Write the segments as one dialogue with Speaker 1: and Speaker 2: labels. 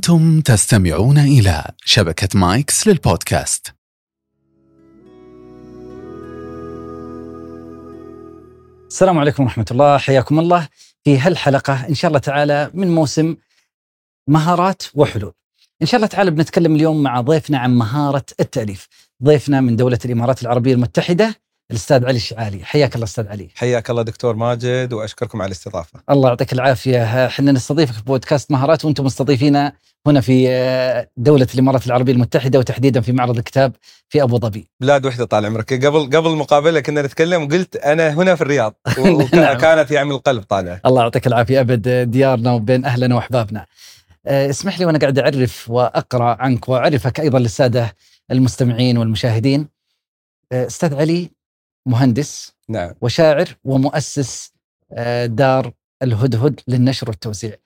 Speaker 1: أنتم تستمعون إلى شبكة مايكس للبودكاست.
Speaker 2: السلام عليكم ورحمة الله. حياكم الله في هالحلقة إن شاء الله تعالى من موسم مهارات وحلول. إن شاء الله تعالى بنتكلم اليوم مع ضيفنا عن مهارة التأليف ضيفنا من دولة الإمارات العربية المتحدة الأستاذ علي الشعالي. حياك الله أستاذ علي.
Speaker 3: حياك الله دكتور ماجد وأشكركم على الاستضافة.
Speaker 2: الله يعطيك العافية. إحنا نستضيفك في بودكاست مهارات وأنتم مستضيفينا هنا في آه، دولة الإمارات العربية المتحدة وتحديدا في معرض الكتاب في أبو ظبي.
Speaker 3: بلاد وحدة طال عمرك. قبل قبل المقابلة كنا نتكلم وقلت أنا هنا في الرياض
Speaker 2: نعم.
Speaker 3: وكانت يعني من القلب طالعه.
Speaker 2: الله يعطيك العافية. أبد ديارنا وبين أهلنا وأحبابنا. آه، اسمح لي وأنا قاعد أعرف وأقرأ عنك وأعرفك أيضا للسادة المستمعين والمشاهدين. آه، أستاذ علي مهندس
Speaker 3: نعم.
Speaker 2: وشاعر ومؤسس آه، دار الهدهد للنشر والتوزيع.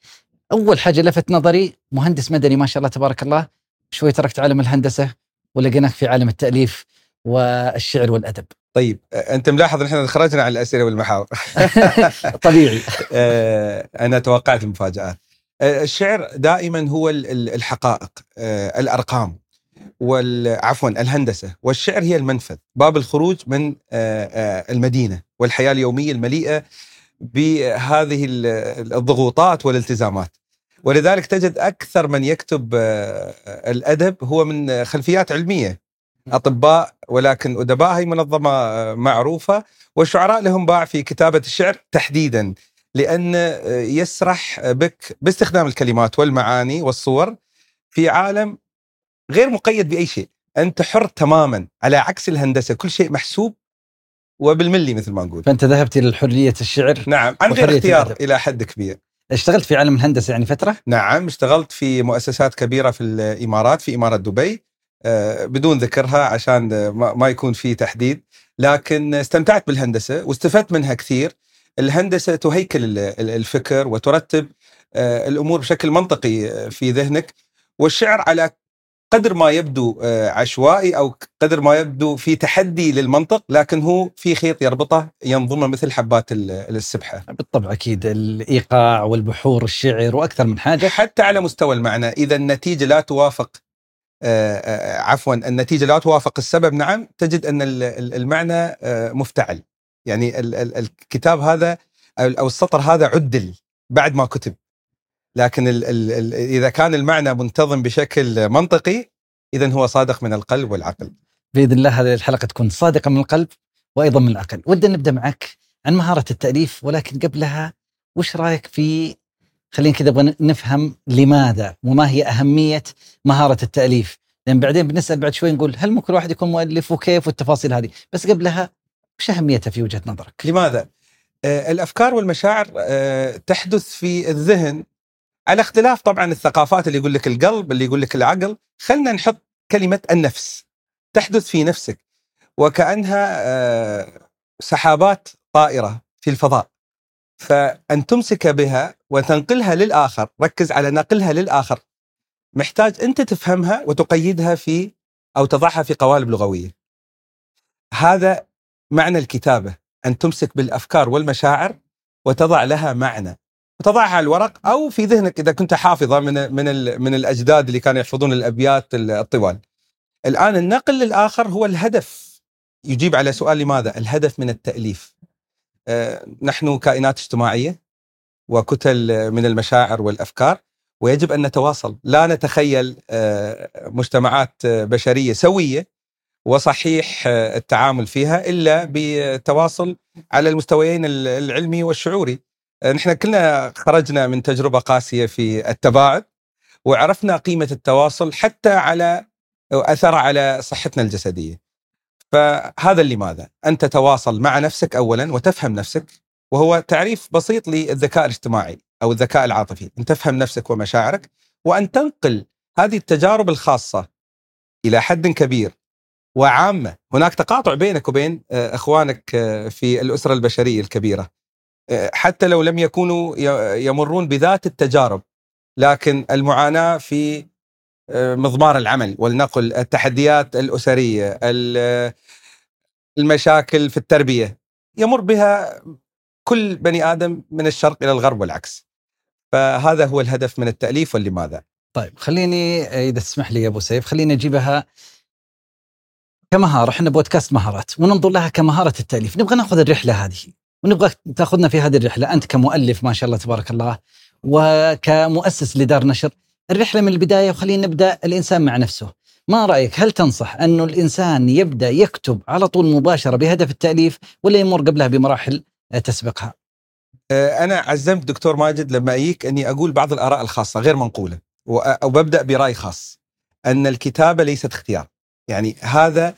Speaker 2: أول حاجة لفت نظري مهندس مدني ما شاء الله تبارك الله شوي تركت عالم الهندسة ولقيناك في عالم التأليف والشعر والأدب.
Speaker 3: طيب أنت ملاحظ إن إحنا خرجنا عن الأسئلة والمحاور.
Speaker 2: طبيعي.
Speaker 3: آه، أنا توقعت المفاجآت. آه، الشعر دائما هو ال- ال- الحقائق الأرقام. وال عفوا الهندسة. والشعر هي المنفذ. باب الخروج من آه، آه، المدينة والحياة اليومية المليئة بهذه ال- الضغوطات والالتزامات. ولذلك تجد أكثر من يكتب آه، الأدب هو من خلفيات علمية. أطباء ولكن أدباء هي منظمة آه، معروفة. والشعراء لهم باع في كتابة الشعر تحديدا آه، يسرح بك باستخدام الكلمات والمعاني والصور في عالم غير مقيد بأي شيء، أنت حر تماما على عكس الهندسة كل شيء محسوب وبالملي مثل ما نقول.
Speaker 2: فأنت ذهبت إلى حرية الشعر
Speaker 3: نعم عن غير اختيار. إلى حد كبير.
Speaker 2: اشتغلت في عالم الهندسة يعني فترة
Speaker 3: نعم اشتغلت في مؤسسات كبيرة في الإمارات في إمارة دبي آه، بدون ذكرها عشان ما يكون في تحديد لكن استمتعت بالهندسة واستفدت منها كثير الهندسة تهيكل ال- ال- الفكر وترتب آه، الأمور بشكل منطقي في ذهنك والشعر على قدر ما يبدو آه، عشوائي أو قدر ما يبدو في تحدي للمنطق لكن هو في خيط يربطه ينظمه مثل حبات ال- السبحة.
Speaker 2: بالطبع أكيد الإيقاع والبحور الشعر وأكثر من حاجة.
Speaker 3: حتى على مستوى المعنى إذا النتيجة لا توافق آه، آه، عفوا النتيجة لا توافق السبب نعم تجد أن ال- ال- المعنى مفتعل. يعني ال- ال- الكتاب هذا أو السطر هذا عدل بعد ما كتب. لكن ال ال ال إذا كان المعنى منتظم بشكل منطقي اذا هو صادق من القلب والعقل.
Speaker 2: بإذن الله هذه الحلقة تكون صادقة من القلب وأيضا من العقل. ودنا نبدأ معك عن مهارة التأليف ولكن قبلها وش رأيك في خلينا كذا نفهم لماذا وما هي أهمية مهارة التأليف؟ لأن بعدين بنسأل بعد شوي نقول هل ممكن الواحد يكون مؤلف وكيف والتفاصيل هذه؟ بس قبلها وش أهميتها في وجهة نظرك؟
Speaker 3: لماذا؟ آه، الأفكار والمشاعر آه، تحدث في الذهن على اختلاف طبعا الثقافات اللي يقول لك القلب اللي يقول لك العقل خلينا نحط كلمة النفس. تحدث في نفسك. وكأنها آه، سحابات طائرة في الفضاء. فأن تمسك بها وتنقلها للآخر ركز على نقلها للآخر. محتاج أنت تفهمها وتقيدها في أو تضعها في قوالب لغوية. هذا معنى الكتابة. أن تمسك بالأفكار والمشاعر وتضع لها معنى. وتضعها على الورق أو في ذهنك إذا كنت حافظة من من من الأجداد اللي كانوا يحفظون الأبيات الطوال. الآن النقل للاخر هو الهدف يجيب على سؤال لماذا؟ الهدف من التأليف. آه، نحن كائنات اجتماعية وكتل من المشاعر والأفكار ويجب أن نتواصل، لا نتخيل آه، مجتمعات بشرية سوية وصحيح آه، التعامل فيها إلا بتواصل على المستويين ال- العلمي والشعوري. نحن كلنا خرجنا من تجربة قاسية في التباعد وعرفنا قيمة التواصل حتى على اثر على صحتنا الجسدية. فهذا لماذا؟ أن تتواصل مع نفسك اولا وتفهم نفسك وهو تعريف بسيط للذكاء الاجتماعي أو الذكاء العاطفي، أن تفهم نفسك ومشاعرك وأن تنقل هذه التجارب الخاصة إلى حد كبير وعامة، هناك تقاطع بينك وبين آه، إخوانك آه، في الأسرة البشرية الكبيرة. حتى لو لم يكونوا يمرون بذات التجارب لكن المعاناة في آه، مضمار العمل والنقل، التحديات الأسرية، ال- المشاكل في التربية يمر بها كل بني آدم من الشرق إلى الغرب والعكس. فهذا هو الهدف من التأليف واللماذا.
Speaker 2: طيب خليني إذا تسمح لي يا أبو سيف خليني أجيبها كمهارة إحنا بودكاست مهارات وننظر لها كمهارة التأليف نبغى نأخذ الرحلة هذه ونبغى تاخذنا في هذه الرحلة. أنت كمؤلف ما شاء الله تبارك الله وكمؤسس لدار نشر الرحلة من البداية وخلينا نبدأ الإنسان مع نفسه. ما رأيك؟ هل تنصح انه الإنسان يبدأ يكتب على طول مباشرة بهدف التأليف ولا يمر قبلها بمراحل تسبقها؟
Speaker 3: آه، أنا عزمت دكتور ماجد لما اجيك أني أقول بعض الآراء الخاصة غير منقولة وببدا برأي خاص أن الكتابة ليست اختيار. يعني هذا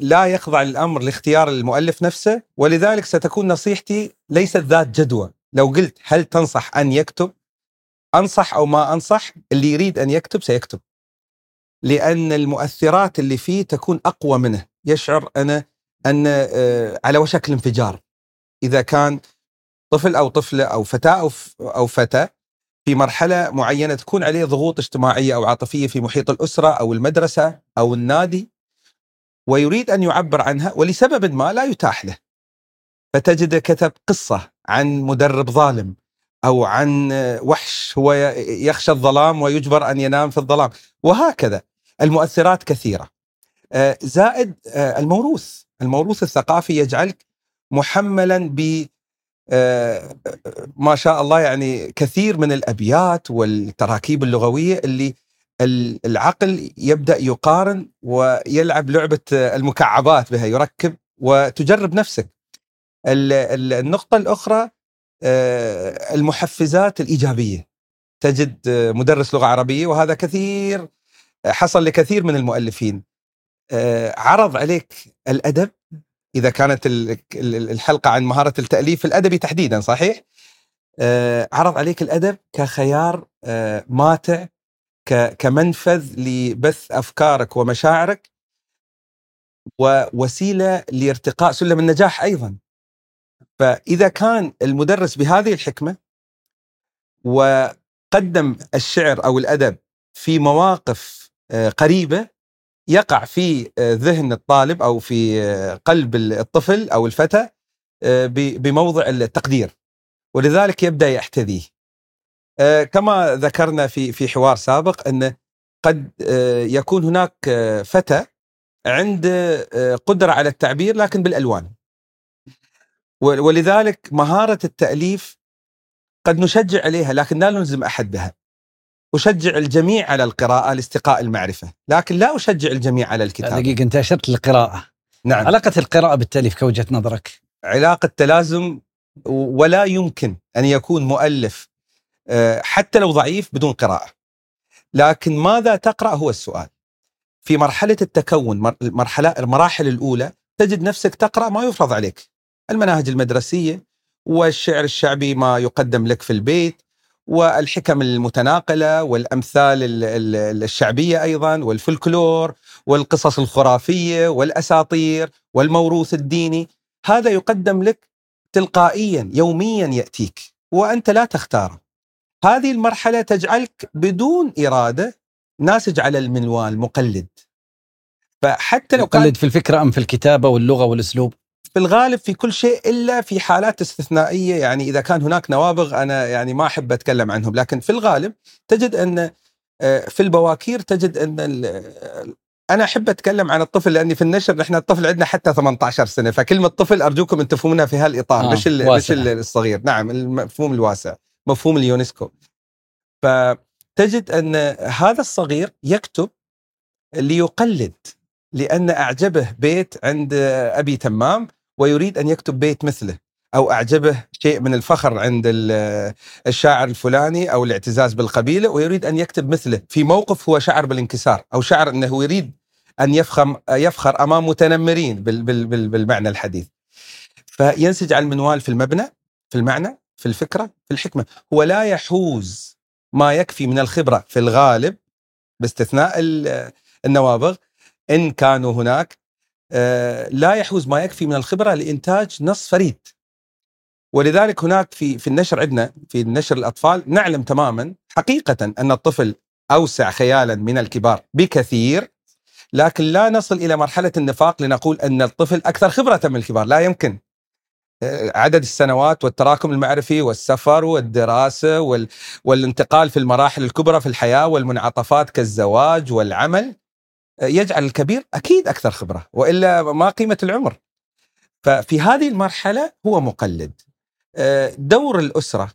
Speaker 3: لا يخضع الامر لاختيار المؤلف نفسه ولذلك ستكون نصيحتي ليست ذات جدوى. لو قلت هل تنصح أن يكتب؟ أنصح أو ما أنصح اللي يريد أن يكتب سيكتب. لأن المؤثرات اللي فيه تكون أقوى منه. يشعر أنا أن على وشك الانفجار. إذا كان طفل أو طفلة أو فتاة أو فتى في مرحلة معينة تكون عليه ضغوط اجتماعية أو عاطفية في محيط الأسرة أو المدرسة أو النادي ويريد أن يعبر عنها ولسبب ما لا يتاح له. فتجد كتب قصة عن مدرب ظالم أو عن وحش هو يخشى الظلام ويجبر أن ينام في الظلام وهكذا المؤثرات كثيرة. آه، زائد آه، الموروث، الموروث الثقافي يجعلك محملا ب آه، ما شاء الله يعني كثير من الأبيات والتراكيب اللغوية اللي العقل يبدأ يقارن ويلعب لعبة المكعبات بها يركب وتجرب نفسك. النقطة الأخرى آه، المحفزات الإيجابية. تجد مدرس لغة عربية وهذا كثير حصل لكثير من المؤلفين. آه، عرض عليك الأدب إذا كانت الحلقة عن مهارة التأليف الادبي تحديدا صحيح؟ آه، عرض عليك الأدب كخيار ماتع كمنفذ لبث أفكارك ومشاعرك ووسيله لارتقاء سلم النجاح أيضا. فإذا كان المدرس بهذه الحكمة وقدم الشعر أو الأدب في مواقف آه، قريبة يقع في آه، ذهن الطالب أو في آه، قلب الطفل أو الفتى بموضع التقدير ولذلك يبدأ يحتذيه كما ذكرنا في في حوار سابق أن قد يكون هناك فتى عنده قدرة على التعبير لكن بالألوان. ولذلك مهارة التأليف قد نشجع عليها لكن لا نلزم أحد بها. أشجع الجميع على القراءة لاستقاء المعرفة لكن لا أشجع الجميع على الكتابة.
Speaker 2: دقيقة أنت أشرت للقراءة.
Speaker 3: نعم.
Speaker 2: علاقة القراءة بالتأليف كوجهة نظرك؟
Speaker 3: علاقة تلازم ولا يمكن أن يكون مؤلف آه، حتى لو ضعيف بدون قراءة. لكن ماذا تقرأ هو السؤال. في مرحلة التكون مرحلة المراحل الأولى تجد نفسك تقرأ ما يفرض عليك. المناهج المدرسية والشعر الشعبي ما يقدم لك في البيت والحكم المتناقلة والأمثال الشعبية أيضا والفلكلور والقصص الخرافية والأساطير والموروث الديني. هذا يقدم لك تلقائيا يوميا يأتيك وأنت لا تختاره. هذه المرحلة تجعلك بدون إرادة ناسج على المنوال مقلد.
Speaker 2: فحتى لو مقلد في الفكرة أم في الكتابة واللغة والأسلوب؟
Speaker 3: في الغالب في كل شيء إلا في حالات استثنائية. يعني إذا كان هناك نوابغ أنا يعني ما أحب أتكلم عنهم. لكن في الغالب تجد أن آه، في البواكير تجد أن أنا أحب أتكلم عن الطفل لأني في النشر نحن الطفل عندنا حتى 18 سنة. فكلمة طفل أرجوكم أن تفهمونها في هالإطار. آه مش مش الصغير. نعم المفهوم الواسع. مفهوم اليونسكو فتجد أن هذا الصغير يكتب ليقلد لأن أعجبه بيت عند أبي تمام ويريد أن يكتب بيت مثله أو أعجبه شيء من الفخر عند الشاعر الفلاني أو الاعتزاز بالقبيلة ويريد أن يكتب مثله في موقف هو شعر بالانكسار أو شعر أنه يريد أن يفخم يفخر أمام متنمرين بالمعنى الحديث. فينسج على المنوال في المبنى في المعنى في الفكرة في الحكمة هو لا يحوز ما يكفي من الخبرة في الغالب باستثناء النوابغ إن كانوا هناك آه، لا يحوز ما يكفي من الخبرة لإنتاج نص فريد. ولذلك هناك في في النشر عندنا في نشر الأطفال نعلم تماما حقيقة أن الطفل أوسع خيالا من الكبار بكثير لكن لا نصل إلى مرحلة النفاق لنقول أن الطفل أكثر خبرة من الكبار، لا يمكن. عدد السنوات والتراكم المعرفي والسفر والدراسة وال... والانتقال في المراحل الكبرى في الحياة والمنعطفات كالزواج والعمل يجعل الكبير أكيد أكثر خبرة وإلا ما قيمة العمر. ففي هذه المرحلة هو مقلد. آه، دور الأسرة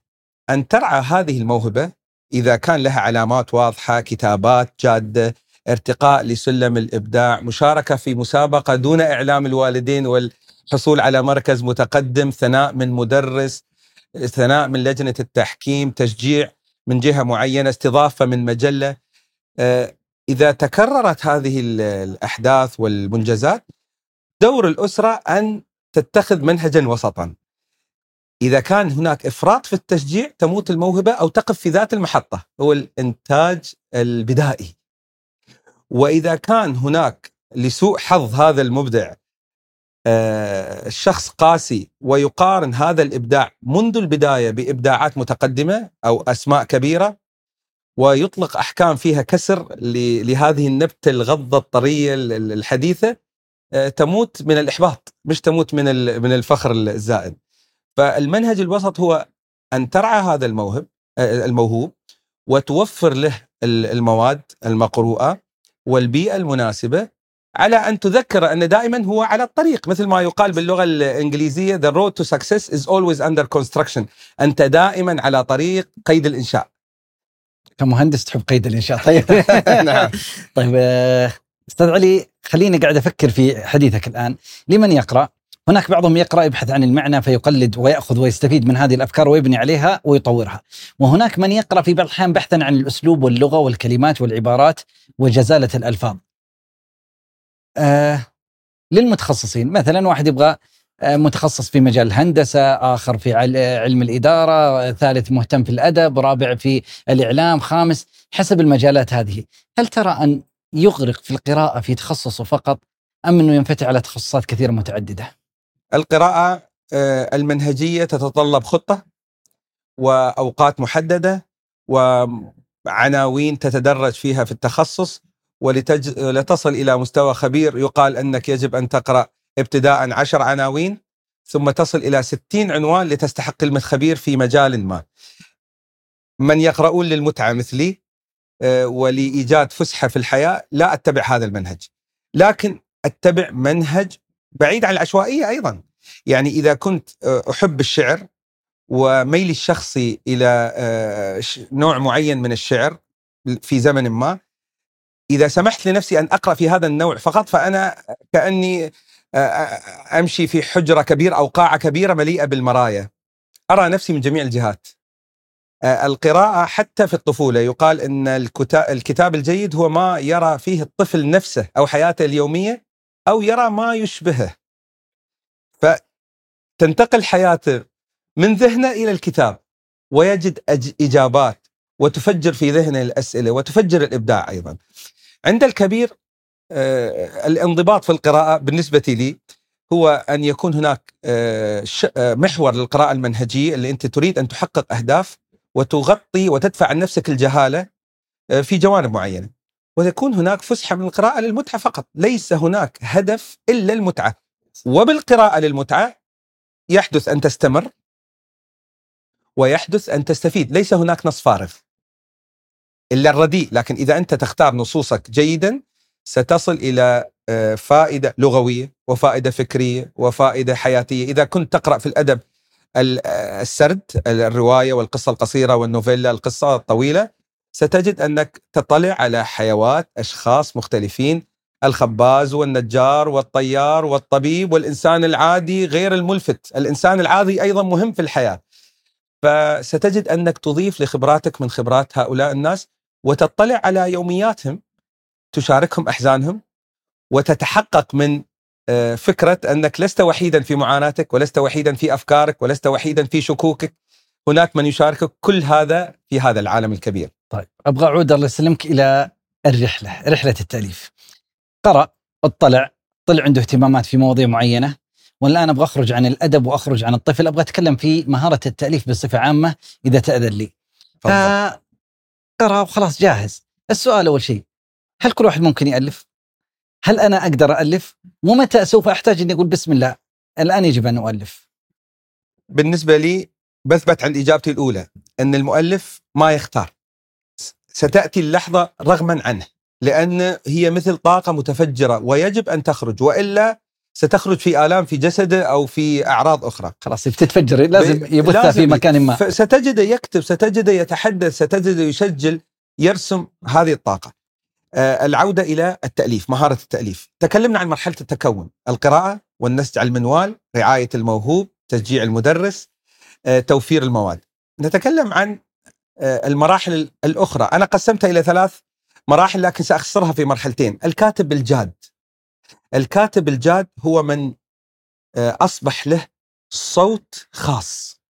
Speaker 3: أن ترعى هذه الموهبة إذا كان لها علامات واضحة، كتابات جادة، ارتقاء لسلم الإبداع، مشاركة في مسابقة دون إعلام الوالدين والحصول على مركز متقدم، ثناء من مدرس، ثناء من لجنة التحكيم، تشجيع من جهة معينة، استضافة من مجلة. آه، إذا تكررت هذه الأحداث والمنجزات دور الأسرة أن تتخذ منهجا وسطا. إذا كان هناك إفراط في التشجيع تموت الموهبة أو تقف في ذات المحطة هو الإنتاج البدائي. وإذا كان هناك لسوء حظ هذا المبدع الشخص قاسي ويقارن هذا الإبداع منذ البداية بإبداعات متقدمة أو أسماء كبيرة ويطلق أحكام فيها كسر لهذه النبتة الغضة الطرية الحديثة آه، تموت من الإحباط مش تموت من من الفخر الزائد. فالمنهج الوسط هو أن ترعى هذا الموهب آه، الموهوب وتوفر له المواد المقروءة والبيئة المناسبة على أن تذكر أن دائما هو على الطريق مثل ما يقال باللغة الإنجليزية the road to success is always under construction. أنت دائما على طريق قيد الإنشاء.
Speaker 2: كمهندس تحب قيد الإنشاء. طيب. نعم. طيب آه، أستاذ علي خليني قاعد أفكر في حديثك الآن. لمن يقرأ؟ هناك بعضهم يقرأ يبحث عن المعنى فيقلد ويأخذ ويستفيد من هذه الأفكار ويبني عليها ويطورها. وهناك من يقرأ في بعض الأحيان بحثا عن الأسلوب واللغة والكلمات والعبارات وجزالة الألفاظ. آه للمتخصصين. مثلا واحد يبغى آه، متخصص في مجال الهندسة آخر في علم الإدارة ثالث مهتم في الأدب رابع في الإعلام خامس حسب المجالات هذه. هل ترى أن يغرق في القراءة في تخصصه فقط أم أنه ينفتح على تخصصات كثيرة متعددة؟
Speaker 3: القراءة آه، المنهجية تتطلب خطة وأوقات محددة وعناوين تتدرج فيها في التخصص. ولتج... لتصل إلى مستوى خبير يقال أنك يجب أن تقرأ ابتداء عشر عناوين ثم تصل إلى ستين عنوان لتستحق كلمة خبير في مجال ما. من يقرؤون للمتعة مثلي آه، ولإيجاد فسحة في الحياة لا أتبع هذا المنهج. لكن أتبع منهج بعيد عن العشوائية أيضا. يعني إذا كنت آه، أحب الشعر وميلي الشخصي إلى آه، نوع معين من الشعر في زمن ما إذا سمحت لنفسي أن أقرأ في هذا النوع فقط فأنا كأني أمشي في حجرة كبيرة أو قاعة كبيرة مليئة بالمرايا. أرى نفسي من جميع الجهات. القراءة حتى في الطفولة يقال إن الكتاب الجيد هو ما يرى فيه الطفل نفسه أو حياته اليومية أو يرى ما يشبهه. فتنتقل حياته من ذهنه إلى الكتاب ويجد إجابات وتفجر في ذهنه الأسئلة وتفجر الإبداع أيضا. عند الكبير آه، الانضباط في القراءة بالنسبة لي هو أن يكون هناك آه، آه، محور للقراءة المنهجية اللي أنت تريد أن تحقق أهداف وتغطي وتدفع عن نفسك الجهالة في جوانب معينة. وتكون هناك فسحة من القراءة للمتعة فقط. ليس هناك هدف إلا المتعة. وبالقراءة للمتعة يحدث أن تستمر ويحدث أن تستفيد. ليس هناك نص فارغ. إلا الرديء. لكن إذا أنت تختار نصوصك جيدا ستصل إلى آه، فائدة لغوية وفائدة فكرية وفائدة حياتية، إذا كنت تقرأ في الأدب آه، السرد الرواية والقصة القصيرة والنوفيلا القصة الطويلة ستجد أنك تطلع على حيوات أشخاص مختلفين الخباز والنجار والطيار والطبيب والإنسان العادي غير الملفت، الإنسان العادي أيضا مهم في الحياة. فستجد أنك تضيف لخبراتك من خبرات هؤلاء الناس وتطلع على يومياتهم تشاركهم أحزانهم وتتحقق من آه، فكرة أنك لست وحيدا في معاناتك ولست وحيدا في أفكارك ولست وحيدا في شكوكك. هناك من يشاركك كل هذا في هذا العالم الكبير.
Speaker 2: طيب أبغى أعود الله يسلمك إلى الرحلة رحلة التأليف. قرا اطلع طلع عنده اهتمامات في مواضيع معينة. والآن أبغى أخرج عن الأدب وأخرج عن الطفل. أبغى أتكلم في مهارة التأليف بصفة عامة إذا تأذن لي. قرأ وخلاص جاهز السؤال أول شيء هل كل واحد ممكن يألف؟ هل أنا أقدر الف؟ ومتى سوف أحتاج إني أقول بسم الله الآن يجب أن اؤلف؟
Speaker 3: بالنسبة لي بثبت عن إجابتي الأولى إن المؤلف ما يختار ستأتي اللحظة رغما عنه لأن هي مثل طاقة متفجرة ويجب أن تخرج وإلا ستخرج في آلام في جسده أو في أعراض أخرى.
Speaker 2: خلاص بتتفجر لازم يبثها في مكان ما.
Speaker 3: ستجده يكتب ستجده يتحدث ستجده يسجل يرسم هذه الطاقة. آه، العودة إلى التأليف مهارة التأليف. تكلمنا عن مرحلة التكون القراءة والنسج على المنوال رعاية الموهوب تشجيع المدرس آه، توفير المواد. نتكلم عن آه، المراحل الأخرى. أنا قسمتها إلى ثلاث مراحل لكن سأختصرها في مرحلتين. الكاتب الجاد الكاتب الجاد هو من آه، أصبح له صوت خاص.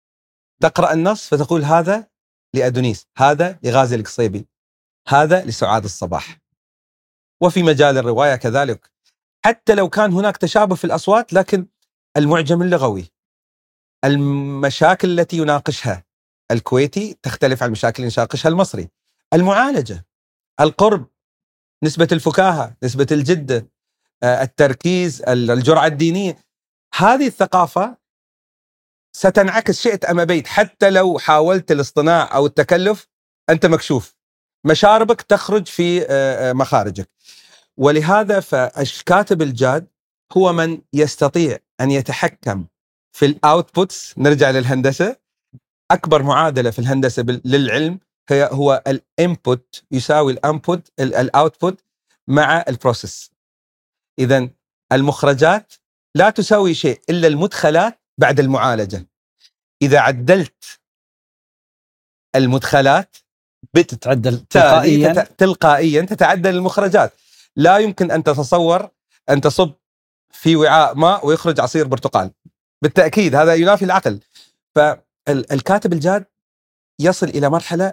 Speaker 3: تقرأ النص فتقول هذا لأدونيس هذا لغازي القصيبي هذا لسعاد الصباح. وفي مجال الرواية كذلك. حتى لو كان هناك تشابه في الأصوات لكن المعجم اللغوي. المشاكل التي يناقشها الكويتي تختلف عن المشاكل اللي يناقشها المصري. المعالجة القرب نسبة الفكاهة نسبة الجدة التركيز الجرعة الدينية. هذه الثقافة ستنعكس شئت أم أبيت حتى لو حاولت الاصطناع أو التكلف أنت مكشوف. مشاربك تخرج في آه، آه، مخارجك. ولهذا فالكاتب الجاد هو من يستطيع أن يتحكم في ال outputs نرجع للهندسة. أكبر معادلة في الهندسة للعلم هي هو ال input يساوي ال input ال output مع البروسيس اذا المخرجات لا تساوي شيء إلا المدخلات بعد المعالجة. إذا عدلت المدخلات
Speaker 2: بتتعدل تلقائيا.
Speaker 3: تلقائيا تتعدل المخرجات. لا يمكن أن تتصور أن تصب في وعاء ماء ويخرج عصير برتقال. بالتأكيد هذا ينافي العقل. فالكاتب الجاد يصل إلى مرحلة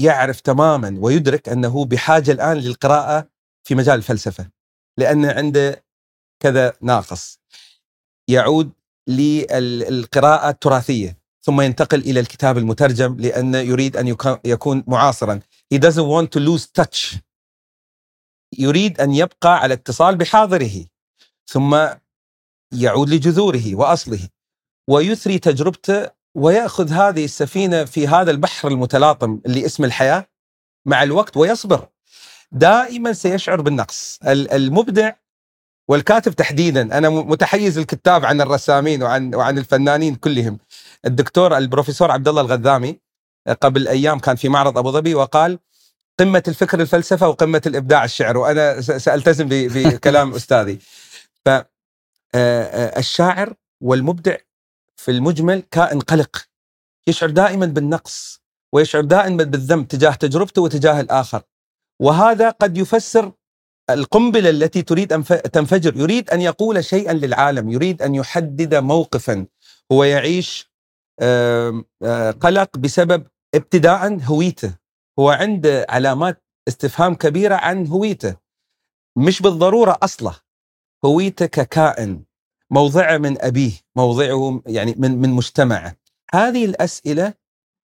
Speaker 3: يعرف تماما ويدرك أنه بحاجة الآن للقراءة في مجال الفلسفة. لأن عنده كذا ناقص. يعود للقراءة التراثية ثم ينتقل إلى الكتاب المترجم لأنه يريد أن يكون معاصرا. He doesn't want to lose touch. يريد أن يبقى على اتصال بحاضره ثم يعود لجذوره وأصله. ويثري تجربته ويأخذ هذه السفينة في هذا البحر المتلاطم اللي اسمه الحياة مع الوقت ويصبر. دائما سيشعر بالنقص. المبدع والكاتب تحديدا. أنا متحيز الكتاب عن الرسامين وعن وعن الفنانين كلهم. الدكتور البروفيسور عبد الله الغذامي قبل أيام كان في معرض أبو ظبي وقال قمة الفكر الفلسفة وقمة الإبداع الشعر. وأنا سألتزم بكلام أستاذي. ف الشاعر والمبدع في المجمل كائن قلق. يشعر دائما بالنقص ويشعر دائما بالذنب تجاه تجربته وتجاه الآخر. وهذا قد يفسر القنبلة التي تريد أن تنفجر. يريد أن يقول شيئا للعالم يريد أن يحدد موقفا. هو يعيش قلق بسبب ابتداء هويته. هو عنده علامات استفهام كبيرة عن هويته. مش بالضرورة اصله هويته ككائن. موضعه من أبيه. موضعه يعني من من مجتمعه. هذه الأسئلة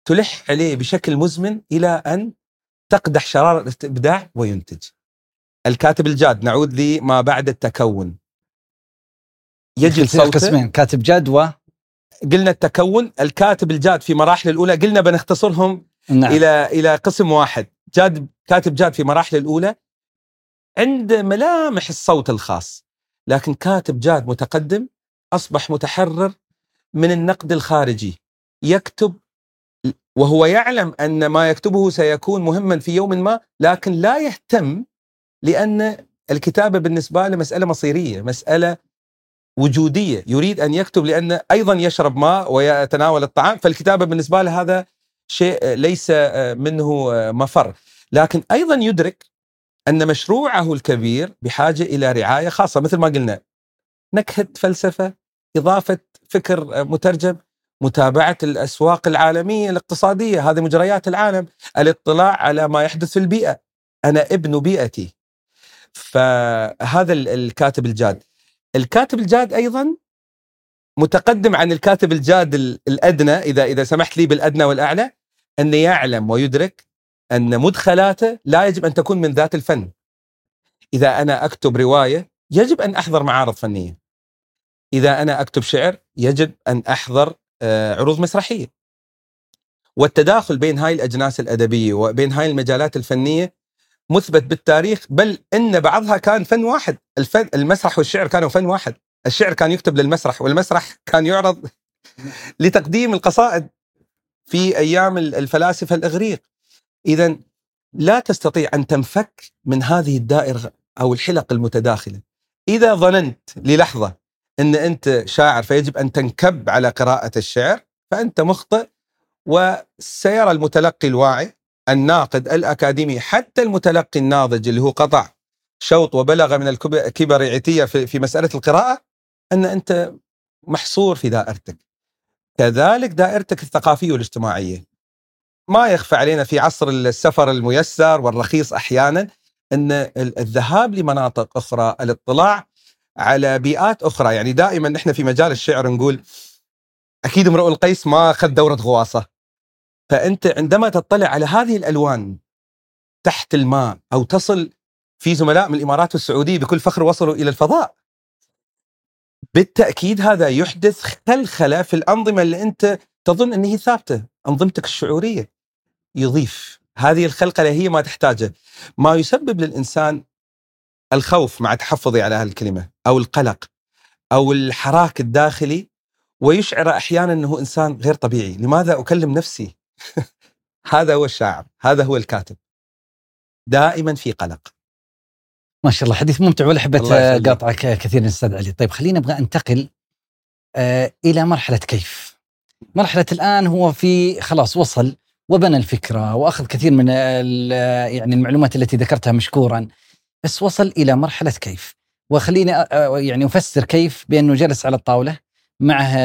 Speaker 3: تلح عليه بشكل مزمن إلى أن تقدح شرارة الإبداع وينتج. الكاتب الجاد نعود لما بعد التكون.
Speaker 2: يجي صوته قسمين كاتب جاد و؟
Speaker 3: قلنا التكون الكاتب الجاد في مراحل الأولى قلنا بنختصرهم نعم. إلى إلى قسم واحد. جاد كاتب جاد في مراحل الأولى. عنده ملامح الصوت الخاص لكن كاتب جاد متقدم أصبح متحرر من النقد الخارجي. يكتب وهو يعلم أن ما يكتبه سيكون مهما في يوم ما لكن لا يهتم لأن الكتابة بالنسبة له مسألة مصيرية، مسألة وجودية، يريد أن يكتب لأن أيضا يشرب ماء ويتناول الطعام، فالكتابة بالنسبة له هذا شيء ليس منه مفر، لكن أيضا يدرك أن مشروعه الكبير بحاجة إلى رعاية خاصة. مثل ما قلنا نكهة فلسفة إضافة فكر مترجم متابعة الأسواق العالمية الاقتصادية. هذه مجريات العالم. الاطلاع على ما يحدث في البيئة. أنا ابن بيئتي. فهذا الكاتب الجاد. الكاتب الجاد أيضا متقدم عن الكاتب الجاد الأدنى اذا إذا سمحت لي بالأدنى والأعلى انه يعلم ويدرك أن مدخلاته لا يجب أن تكون من ذات الفن. إذا أنا أكتب رواية يجب أن أحضر معارض فنية. إذا أنا أكتب شعر يجب أن أحضر عروض مسرحية. والتداخل بين هاي الأجناس الأدبية وبين هاي المجالات الفنية مثبت بالتاريخ بل إن بعضها كان فن واحد، الفن المسرح والشعر كانوا فن واحد، الشعر كان يكتب للمسرح والمسرح كان يعرض لتقديم القصائد في أيام الفلاسفة الإغريق. اذا لا تستطيع أن تنفك من هذه الدائرة أو الحلق المتداخلة. إذا ظننت للحظة إن أنت شاعر فيجب أن تنكب على قراءة الشعر فأنت مخطئ وسيرى المتلقي الواعي الناقد الأكاديمي حتى المتلقي الناضج اللي هو قطع شوط وبلغ من الكبر عتية في, في مسألة القراءة أن أنت محصور في دائرتك. كذلك دائرتك الثقافية والاجتماعية. ما يخفى علينا في عصر السفر الميسر والرخيص أحيانا أن الذهاب لمناطق أخرى، الاطلاع على بيئات أخرى، يعني دائما نحن في مجال الشعر نقول أكيد امرؤ القيس ما أخذ دورة غواصة. فأنت عندما تطلع على هذه الألوان تحت الماء أو تصل في زملاء من الإمارات والسعودية بكل فخر وصلوا إلى الفضاء. بالتأكيد هذا يحدث خلخلة في الأنظمة اللي أنت تظن إن هي ثابتة، أنظمتك الشعورية. يضيف هذه الخلقله هي ما تحتاجه. ما يسبب للإنسان الخوف مع تحفظي على هالكلمه أو القلق أو الحراك الداخلي ويشعر أحيانا إنه إنسان غير طبيعي، لماذا أكلم نفسي؟ هذا هو الشاعر، هذا هو الكاتب. دائما في قلق.
Speaker 2: ما شاء الله حديث ممتع ولا حبيت قاطعك كثير أستاذ علي، طيب خلينا نبغى انتقل آه إلى مرحلة كيف. مرحلة الآن هو في خلاص وصل وبنى الفكرة وأخذ كثير من يعني المعلومات التي ذكرتها مشكورا بس وصل إلى مرحلة كيف. وخليني يعني أفسر كيف بأنه جلس على الطاولة معه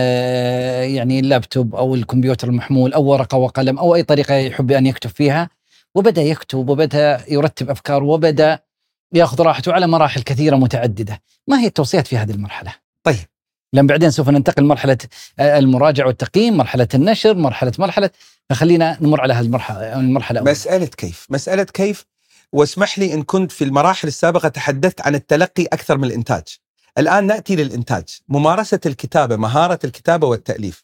Speaker 2: يعني اللابتوب أو الكمبيوتر المحمول أو ورقة وقلم أو أي طريقة يحب أن يكتب فيها وبدأ يكتب وبدأ يرتب افكار وبدأ يأخذ راحته على مراحل كثيرة متعددة، ما هي التوصيات في هذه المرحلة؟
Speaker 3: طيب
Speaker 2: لأن بعدين سوف ننتقل مرحله المراجعة والتقييم، مرحلة النشر، مرحلة مرحلة فخلينا نمر على هالمرحله المرحلة
Speaker 3: أول. مسألة كيف، مسألة كيف واسمح لي إن كنت في المراحل السابقة تحدثت عن التلقي أكثر من الإنتاج. الآن نأتي للإنتاج ممارسة الكتابة مهارة الكتابة والتأليف.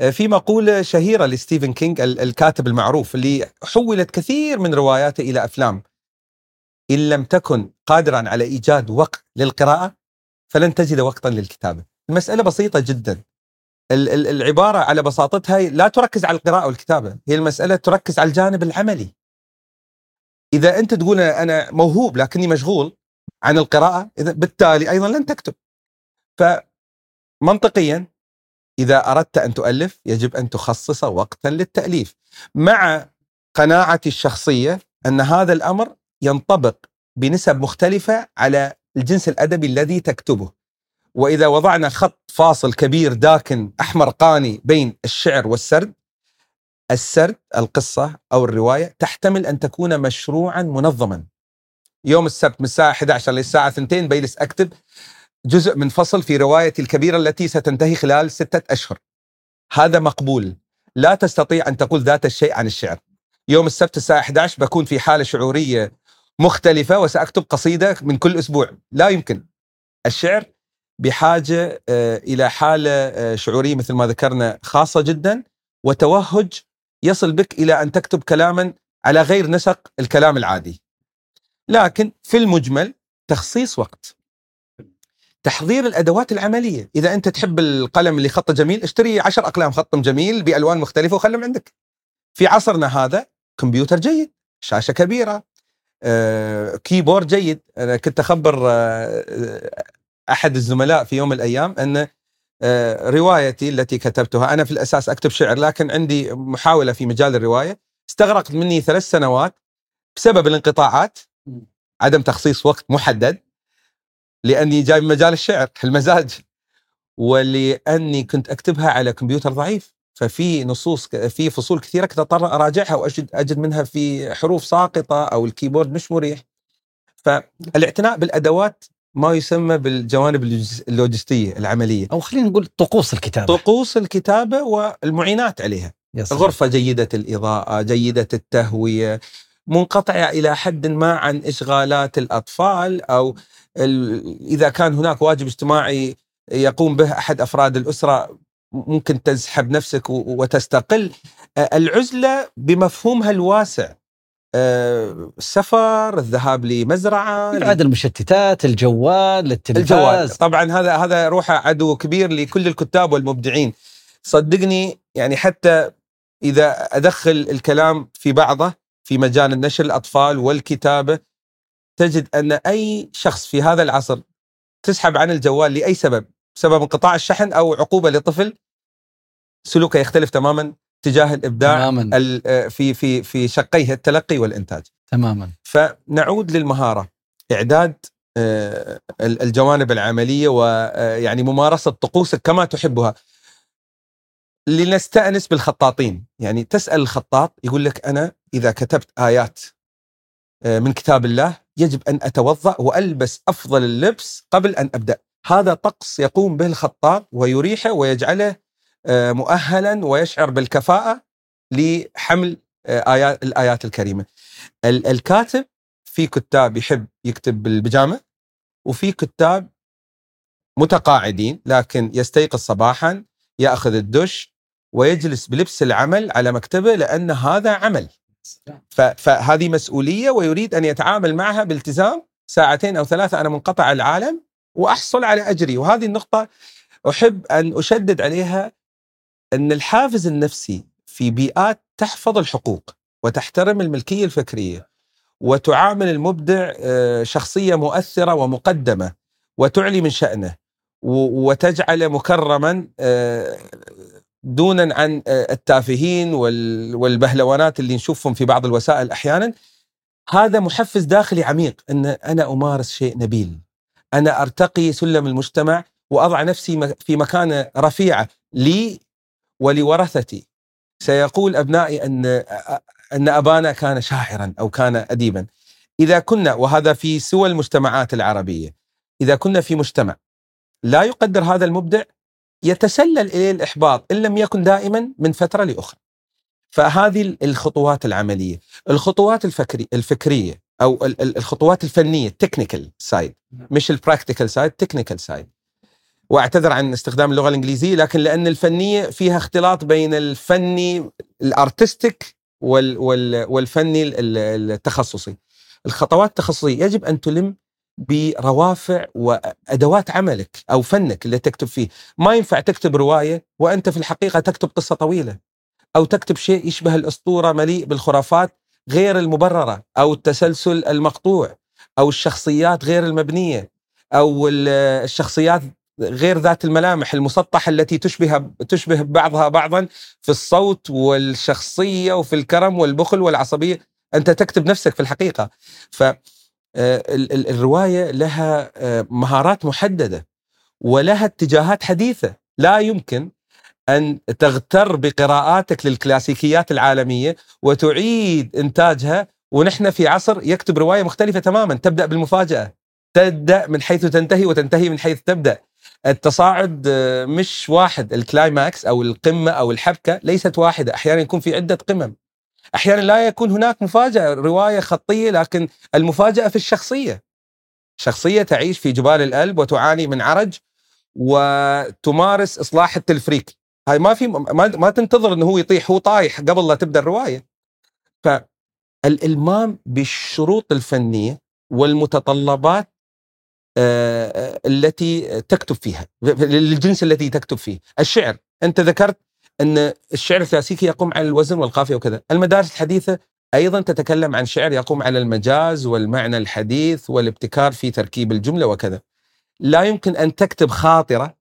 Speaker 3: آه، في مقولة شهيرة لستيفن كينج الكاتب المعروف اللي حولت كثير من رواياته إلى أفلام. إن لم تكن قادرا على إيجاد وقت للقراءة فلن تجد وقتا للكتابة. المسألة بسيطة جدا. العبارة على بساطتها لا تركز على القراءة والكتابة هي المسألة تركز على الجانب العملي. إذا أنت تقول أنا موهوب لكني مشغول عن القراءة إذا بالتالي أيضا لن تكتب. فمنطقيا إذا أردت أن تؤلف يجب أن تخصص وقتا للتأليف. مع قناعتي الشخصية أن هذا الأمر ينطبق بنسب مختلفة على الجنس الأدبي الذي تكتبه. وإذا وضعنا خط فاصل كبير داكن أحمر قاني بين الشعر والسرد السرد القصة أو الرواية تحتمل أن تكون مشروعا منظما. يوم السبت من الساعة 11 للساعة 2 بجلس أكتب جزء من فصل في روايتي الكبيرة التي ستنتهي خلال ستة أشهر. هذا مقبول. لا تستطيع أن تقول ذات الشيء عن الشعر. يوم السبت الساعة 11 بكون في حالة شعورية مختلفة وسأكتب قصيدة من كل أسبوع. لا يمكن. الشعر بحاجة آه، إلى حالة آه، شعورية مثل ما ذكرنا خاصة جدا وتوهج يصل بك إلى أن تكتب كلاما على غير نسق الكلام العادي. لكن في المجمل تخصيص وقت. تحضير الأدوات العملية. إذا أنت تحب القلم اللي خطه جميل اشتري عشر أقلام خط جميل بألوان مختلفة وخلهم عندك. في عصرنا هذا كمبيوتر جيد شاشة كبيرة آه، كيبورد جيد. أنا كنت أخبر آه، أحد الزملاء في يوم من الأيام أن آه، روايتي التي كتبتها. أنا في الأساس أكتب شعر لكن عندي محاولة في مجال الرواية. استغرقت مني ثلاث سنوات بسبب الانقطاعات. عدم تخصيص وقت محدد. لأني جاي من مجال الشعر المزاج. ولأني كنت أكتبها على كمبيوتر ضعيف. ففي نصوص في فصول كثيرة كنت أضطر أراجعها واجد أجد منها في حروف ساقطة أو الكيبورد مش مريح. فالاعتناء بالأدوات ما يسمى بالجوانب اللوجستية العملية.
Speaker 2: أو خلينا نقول طقوس الكتابة.
Speaker 3: طقوس الكتابة والمعينات عليها. غرفه جيدة الإضاءة جيدة التهوية منقطعة إلى حد ما عن إشغالات الأطفال أو إذا كان هناك واجب اجتماعي يقوم به أحد أفراد الأسرة ممكن تسحب نفسك وتستقل. العزلة بمفهومها الواسع. السفر الذهاب لمزرعة
Speaker 2: بعد المشتتات الجوال التلفاز.
Speaker 3: الجوال. طبعا هذا هذا روحه عدو كبير لكل الكتاب والمبدعين. صدقني يعني حتى إذا أدخل الكلام في بعضه في مجال النشر الأطفال والكتابة تجد أن أي شخص في هذا العصر تسحب عن الجوال لأي سبب سبب انقطاع الشحن أو عقوبة لطفل سلوكه يختلف تماما. تجاه الإبداع
Speaker 2: تماما.
Speaker 3: آه، في في في شقيه التلقي والإنتاج.
Speaker 2: تماما.
Speaker 3: فنعود للمهارة. إعداد آه، ال- الجوانب العملية ويعني ممارسة طقوسك كما تحبها. لنستأنس بالخطاطين. يعني تسأل الخطاط يقول لك أنا إذا كتبت آيات آه، من كتاب الله يجب أن أتوضأ وألبس أفضل اللبس قبل أن أبدأ. هذا طقس يقوم به الخطاط ويريحه ويجعله آه، مؤهلا ويشعر بالكفاءة لحمل آه، ايات الآيات الكريمة. ال- الكاتب في كتاب يحب يكتب بالبيجامة وفي كتاب متقاعدين لكن يستيقظ صباحا يأخذ الدش ويجلس بلبس العمل على مكتبه لأن هذا عمل. فهذه مسؤولية ويريد أن يتعامل معها بالتزام ساعتين أو ثلاثة أنا منقطع العالم وأحصل على أجري. وهذه النقطة أحب أن أشدد عليها إن الحافز النفسي في بيئات تحفظ الحقوق وتحترم الملكية الفكرية وتعامل المبدع آه، شخصية مؤثرة ومقدمة وتعلي من شأنه وتجعله مكرما آه، دونا عن آه، التافهين وال- والبهلوانات اللي نشوفهم في بعض الوسائل أحيانا. هذا محفز داخلي عميق إن أنا أمارس شيء نبيل. أنا أرتقي سلم المجتمع وأضع نفسي في مكانة رفيعة لي ولورثتي. سيقول أبنائي أن أن أبانا كان شاعرا أو كان اديبا. إذا كنا وهذا في سوى المجتمعات العربية إذا كنا في مجتمع لا يقدر هذا المبدع يتسلل إليه الإحباط إن لم يكن دائما من فترة لأخرى. فهذه الخطوات العملية. الخطوات الفكري الفكرية أو ال- ال- الخطوات الفنية ال technical side مش ال practical side technical side واعتذر عن استخدام اللغة الإنجليزية لكن لأن الفنية فيها اختلاط بين الفني ال artistic وال وال والفني ال- ال- التخصصي. الخطوات التخصصية يجب أن تلم بروافع وأدوات عملك أو فنك اللي تكتب فيه. ما ينفع تكتب رواية وأنت في الحقيقة تكتب قصة طويلة أو تكتب شيء يشبه الأسطورة مليء بالخرافات غير المبررة أو التسلسل المقطوع أو الشخصيات غير المبنية أو ال- الشخصيات غير ذات الملامح المسطحة التي تشبه تشبه بعضها بعضا في الصوت والشخصية وفي الكرم والبخل والعصبية. أنت تكتب نفسك في الحقيقة. ف آه، ال- ال- الرواية لها آه، مهارات محددة ولها اتجاهات حديثة. لا يمكن أن تغتر بقراءاتك للكلاسيكيات العالمية وتعيد إنتاجها ونحن في عصر يكتب رواية مختلفة تماما. تبدأ بالمفاجأة. تبدأ من حيث تنتهي وتنتهي من حيث تبدأ. التصاعد آه، مش واحد الكلايماكس أو القمة أو الحبكة ليست واحدة. أحيانا يكون في عدة قمم. أحيانا لا يكون هناك مفاجأة رواية خطية لكن المفاجأة في الشخصية. شخصية تعيش في جبال الألب وتعاني من عرج وتمارس إصلاح التلفريك. هاي ما في ما, ما تنتظر إنه هو يطيح هو طايح قبل لا تبدأ الرواية. فالإلمام بالشروط الفنية والمتطلبات التي تكتب فيها للجنس الذي تكتب فيه الشعر أنت ذكرت أن الشعر الكلاسيكي يقوم على الوزن والقافية وكذا المدارس الحديثة أيضا تتكلم عن شعر يقوم على المجاز والمعنى الحديث والابتكار في تركيب الجملة وكذا لا يمكن أن تكتب خاطرة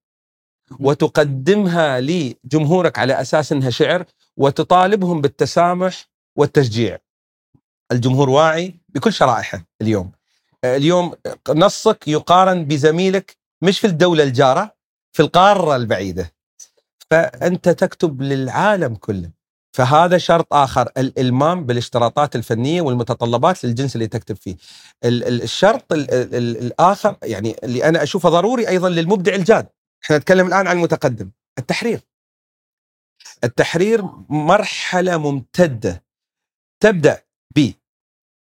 Speaker 3: وتقدمها لجمهورك على أساس أنها شعر وتطالبهم بالتسامح والتشجيع. الجمهور واعي بكل شرائحه اليوم. اليوم نصك يقارن بزميلك مش في الدولة الجارة في القارة البعيدة. فأنت تكتب للعالم كله. فهذا شرط آخر الإلمام بالاشتراطات الفنية والمتطلبات للجنس اللي تكتب فيه. ال- ال- الشرط ال- ال- الآخر يعني اللي أنا أشوفه ضروري أيضا للمبدع الجاد. إحنا نتكلم الآن عن المتقدم التحرير التحرير مرحلة ممتدة تبدأ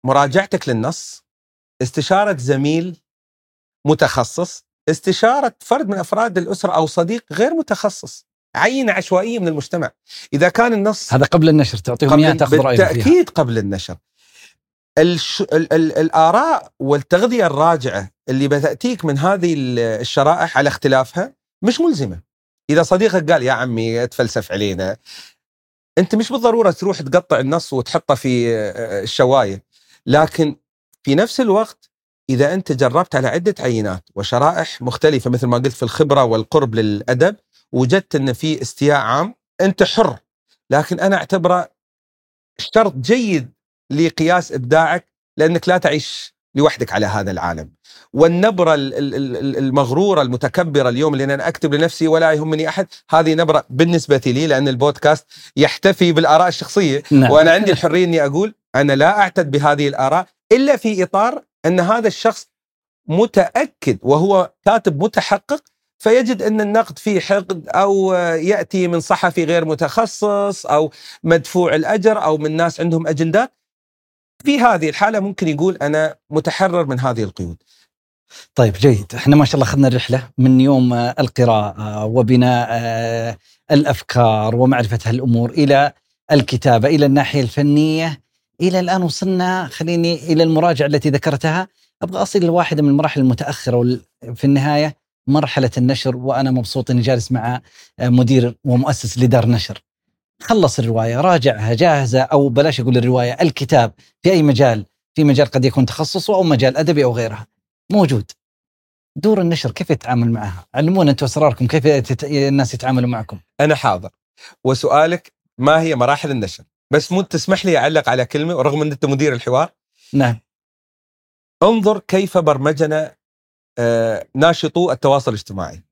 Speaker 3: بمراجعتك للنص استشارة زميل متخصص استشارة فرد من أفراد الأسرة أو صديق غير متخصص عينه عشوائية من المجتمع. إذا كان النص
Speaker 2: هذا قبل النشر تعطيهم اياه تأخذ رأيهم فيها.
Speaker 3: بالتأكيد قبل النشر. الش... ال... ال... الآراء والتغذية الراجعة اللي بتأتيك من هذه ال- الشرائح على اختلافها مش ملزمة. إذا صديقك قال يا عمي تفلسف علينا. أنت مش بالضرورة تروح تقطع النص وتحطه في آه، الشواية. لكن في نفس الوقت إذا أنت جربت على عدة عينات وشرائح مختلفة مثل ما قلت في الخبرة والقرب للأدب وجدت إن في استياء عام أنت حر. لكن أنا أعتبره شرط جيد لقياس إبداعك لأنك لا تعيش لوحدك على هذا العالم. والنبرة ال- ال- ال- المغرورة المتكبرة اليوم اللي أنا أكتب لنفسي ولا يهمني أحد هذه نبرة بالنسبة لي لأن البودكاست يحتفي بالآراء الشخصية.
Speaker 2: نعم.
Speaker 3: وأنا عندي الحرية إني أقول أنا لا أعتد بهذه الآراء إلا في إطار أن هذا الشخص متأكد وهو كاتب متحقق فيجد أن النقد فيه حقد أو يأتي من صحفي غير متخصص أو مدفوع الأجر أو من ناس عندهم أجندات. في هذه الحالة ممكن يقول أنا متحرر من هذه القيود.
Speaker 2: طيب جيد. إحنا ما شاء الله أخذنا الرحلة من يوم القراءة وبناء الأفكار ومعرفة هالأمور إلى الكتابة إلى الناحية الفنية. إلى الآن وصلنا خليني إلى المراجعة التي ذكرتها أبغى أصل لواحده من المراحل المتأخرة في النهاية مرحلة النشر وأنا مبسوط إني جالس مع آه، مدير ومؤسس لدار نشر خلص الرواية راجعها جاهزة أو بلاش أقول الرواية الكتاب في أي مجال في مجال قد يكون تخصصه أو مجال أدبي أو غيرها موجود دور النشر كيف يتعامل معها؟ علمونا أنتم أسراركم كيف. الناس يتعاملوا معكم؟
Speaker 3: أنا حاضر وسؤالك ما هي مراحل النشر بس مو تسمح لي أعلق على كلمة ورغم إن أنت مدير الحوار.
Speaker 2: نعم.
Speaker 3: انظر كيف برمجنا آه، ناشطو التواصل الاجتماعي.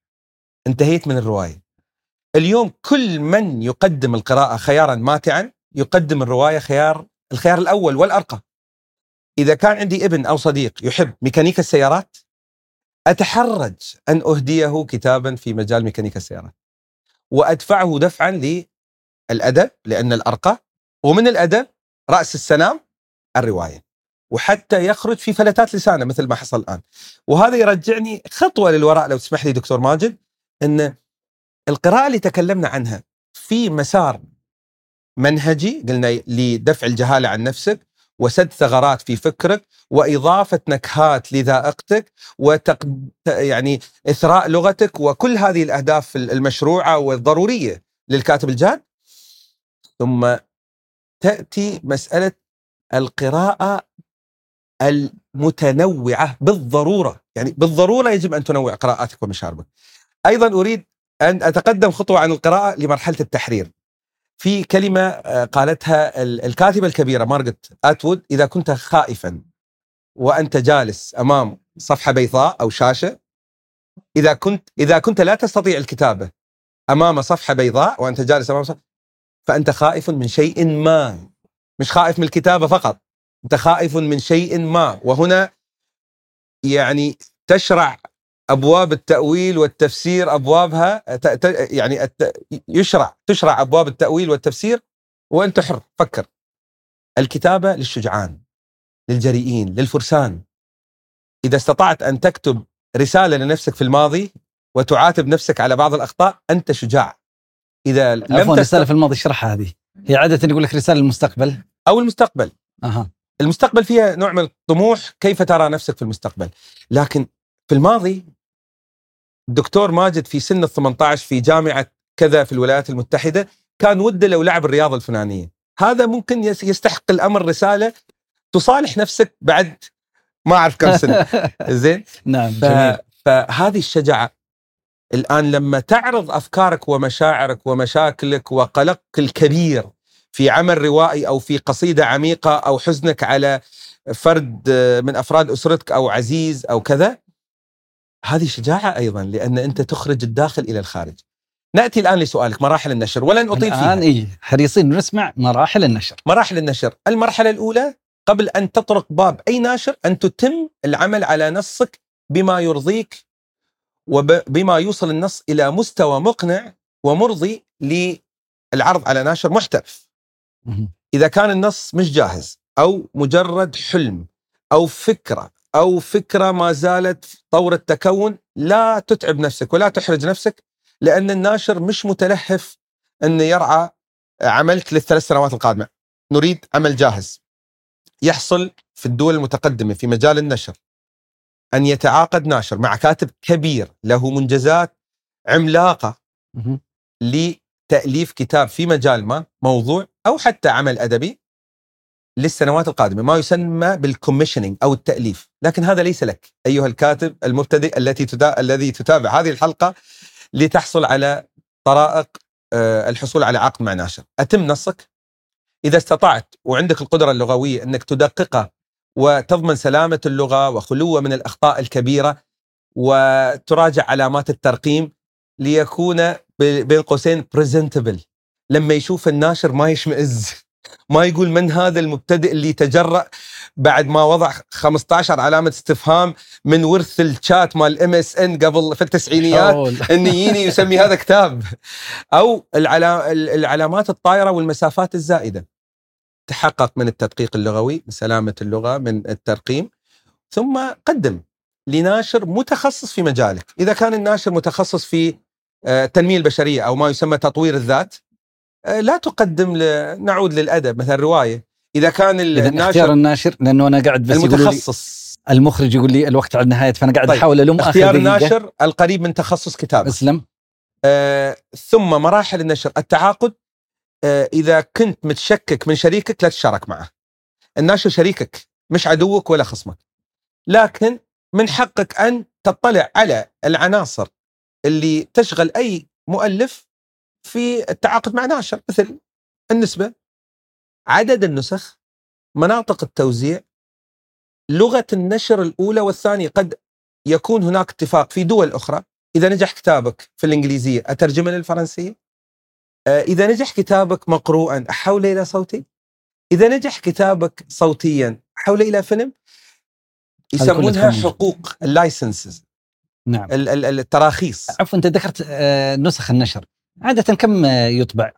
Speaker 3: انتهيت من الرواية. اليوم كل من يقدم القراءة خيارا ماتعا يقدم الرواية خيار الخيار الأول والأرقى. إذا كان عندي ابن أو صديق يحب ميكانيكا السيارات أتحرج أن أهديه كتابا في مجال ميكانيكا السيارات. وأدفعه دفعا للأدب لأن الأرقى ومن الأدب رأس السنام الرواية وحتى يخرج في فلتات لسانه مثل ما حصل الآن. وهذا يرجعني خطوة للوراء لو تسمح لي دكتور ماجد إن القراءة اللي تكلمنا عنها في مسار منهجي قلنا لدفع الجهالة عن نفسك وسد ثغرات في فكرك وإضافة نكهات لذائقتك وتق... يعني إثراء لغتك وكل هذه الأهداف المشروعة والضرورية للكاتب الجاد ثم تأتي مسألة القراءة المتنوعة بالضرورة. يعني بالضرورة يجب أن تنوع قراءاتك ومشاربك أيضا أريد أن أتقدم خطوة عن القراءة لمرحلة التحرير. في كلمة آه، قالتها ال- الكاتبة الكبيرة مارغت أتوود إذا كنت خائفا وأنت جالس أمام صفحة بيضاء أو شاشة إذا كنت إذا كنت لا تستطيع الكتابة أمام صفحة بيضاء وأنت جالس أمام صفحة فأنت خائف من شيء ما. مش خائف من الكتابة فقط. أنت خائف من شيء ما. وهنا يعني تشرع أبواب التأويل والتفسير ت- يعني يشرع تشرع أبواب التأويل والتفسير وانت حر فكر. الكتابة للشجعان للجريئين للفرسان. إذا استطعت أن تكتب رسالة لنفسك في الماضي وتعاتب نفسك على بعض الأخطاء أنت شجاع. إذا لم تست...
Speaker 2: رساله في الماضي اشرحها هذه. هي عادة يقول لك رسالة للمستقبل.
Speaker 3: أو المستقبل.
Speaker 2: أها.
Speaker 3: المستقبل فيها نوع من الطموح كيف ترى نفسك في المستقبل؟ لكن في الماضي الدكتور ماجد في سن ال 18 في جامعة كذا في الولايات المتحدة كان وده لو لعب الرياضة الفلانية. هذا ممكن يس- يستحق الأمر رسالة تصالح نفسك بعد ما أعرف كم سنة. زين؟
Speaker 2: نعم. جميل.
Speaker 3: فهذه الشجاعة الآن لما تعرض أفكارك ومشاعرك ومشاكلك وقلقك الكبير في عمل روائي أو في قصيدة عميقة أو حزنك على فرد من أفراد أسرتك أو عزيز أو كذا هذه شجاعة أيضا لأن أنت تخرج الداخل إلى الخارج. نأتي الآن لسؤالك مراحل النشر ولن أطيل فيها.
Speaker 2: الان إي حريصين نسمع مراحل النشر
Speaker 3: مراحل النشر المرحلة الأولى قبل أن تطرق باب أي ناشر أن تتم العمل على نصك بما يرضيك وبما يوصل النص إلى مستوى مقنع ومرضي للعرض على ناشر محترف. إذا كان النص مش جاهز أو مجرد حلم أو فكرة أو فكرة ما زالت طور التكون لا تتعب نفسك ولا تحرج نفسك لأن الناشر مش متلهف انه يرعى عملك للثلاث سنوات القادمة. نريد عمل جاهز يحصل في الدول المتقدمة في مجال النشر. أن يتعاقد ناشر مع كاتب كبير له منجزات
Speaker 2: عملاقة.
Speaker 3: لتأليف كتاب في مجال ما موضوع أو حتى عمل أدبي للسنوات القادمة ما يسمى بال commissioning أو التأليف. لكن هذا ليس لك أيها الكاتب المبتدئ التي تتا... الذي تتابع هذه الحلقة لتحصل على طرائق آه، الحصول على عقد مع ناشر. أتم نصك؟ إذا استطعت وعندك القدرة اللغوية أنك تدققه وتضمن سلامة اللغة وخلوه من الأخطاء الكبيرة وتراجع علامات الترقيم ليكون بين قوسين presentable لما يشوف الناشر ما يشمئز ما يقول من هذا المبتدئ اللي تجرأ بعد ما وضع 15 علامة استفهام من ورث الشات مال الام اس ان قبل في التسعينيات. إن يجيني يسمي هذا كتاب. أو العلا- العلامات الطائره والمسافات الزائدة. تحقق من التدقيق اللغوي من سلامة اللغة من الترقيم ثم قدم لناشر متخصص في مجالك. إذا كان الناشر متخصص في آه، التنميه البشرية أو ما يسمى تطوير الذات آه، لا تقدم ل... نعود للأدب مثلا رواية. إذا كان ال-
Speaker 2: إذا اختيار
Speaker 3: الناشر
Speaker 2: الناشر لأنه أنا قاعد بس
Speaker 3: المتخصص.
Speaker 2: المخرج يقول لي الوقت على النهاية فأنا قاعد
Speaker 3: طيب،
Speaker 2: أحاول ألوم
Speaker 3: اختيار. الناشر القريب من تخصص كتابه
Speaker 2: أسلم.
Speaker 3: آه، ثم مراحل النشر التعاقد آه، إذا كنت متشكك من شريكك لا تشارك معه. الناشر شريكك مش عدوك ولا خصمك. لكن من حقك أن تطلع على العناصر اللي تشغل أي مؤلف في التعاقد مع ناشر مثل النسبة عدد النسخ مناطق التوزيع لغة النشر الأولى والثانية. قد يكون هناك اتفاق في دول أخرى. إذا نجح كتابك في الإنجليزية أترجمه للفرنسية؟ آه، إذا نجح كتابك مقروءا احوله إلى صوتي؟ إذا نجح كتابك صوتيا احوله إلى فيلم؟ يسمونها. حقوق ال licenses.
Speaker 2: نعم.
Speaker 3: ال- ال- التراخيص.
Speaker 2: عفوا أنت ذكرت آه، نسخ النشر. عادة كم آه، يطبع؟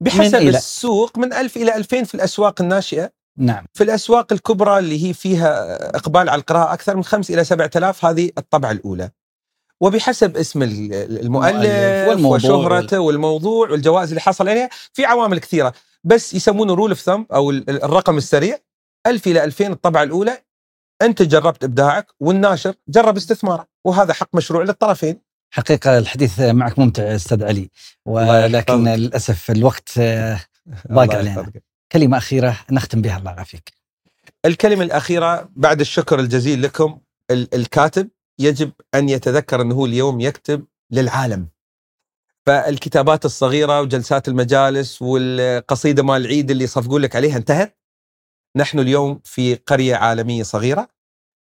Speaker 3: بحسب
Speaker 2: من إلى؟
Speaker 3: السوق من 1000 إلى 2000 في الأسواق الناشئة.
Speaker 2: نعم.
Speaker 3: في الأسواق الكبرى اللي هي فيها إقبال على القراءة أكثر من 5 إلى 7000 هذه الطبعة الأولى. وبحسب اسم ال- المؤلف
Speaker 2: والموضوع
Speaker 3: وشهرته والموضوع والجوائز اللي حصل عليها في عوامل كثيرة بس يسمونه rule of thumb أو ال- ال- الرقم السريع 1000 إلى 2000 الطبعة الأولى أنت جربت إبداعك والناشر جرب استثمارك وهذا حق مشروع للطرفين
Speaker 2: حقيقة الحديث معك ممتع أستاذ علي ولكن. للأسف الوقت ضاق علينا. كلمة أخيرة نختم بها الله يعافيك
Speaker 3: الكلمة الأخيرة بعد الشكر الجزيل لكم ال- الكاتب يجب أن يتذكر أنه اليوم يكتب للعالم. فالكتابات الصغيرة وجلسات المجالس والقصيدة مال العيد اللي يصفقون لك عليها انتهت. نحن اليوم في قرية عالمية صغيرة.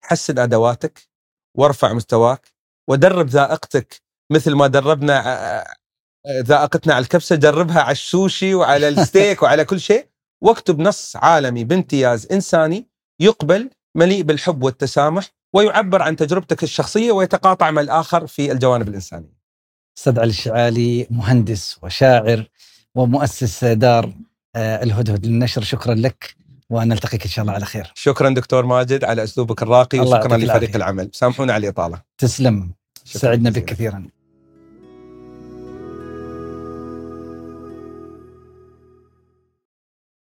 Speaker 3: حسن أدواتك وارفع مستواك ودرب ذائقتك مثل ما دربنا ذائقتنا على الكبسة جربها على السوشي وعلى الستيك وعلى كل شيء. واكتب نص عالمي بامتياز إنساني يقبل مليء بالحب والتسامح ويعبر عن تجربتك الشخصية ويتقاطع مع الآخر في الجوانب الإنسانية.
Speaker 2: أستاذ علي الشعالي مهندس وشاعر ومؤسس دار آه، الهدهد للنشر شكرا لك ونلتقيك إن شاء الله على خير
Speaker 3: شكرا دكتور ماجد على أسلوبك الراقي وشكرا لفريق. العمل، سامحونا على الإطالة.
Speaker 2: تسلم سعدنا. بك كثيرا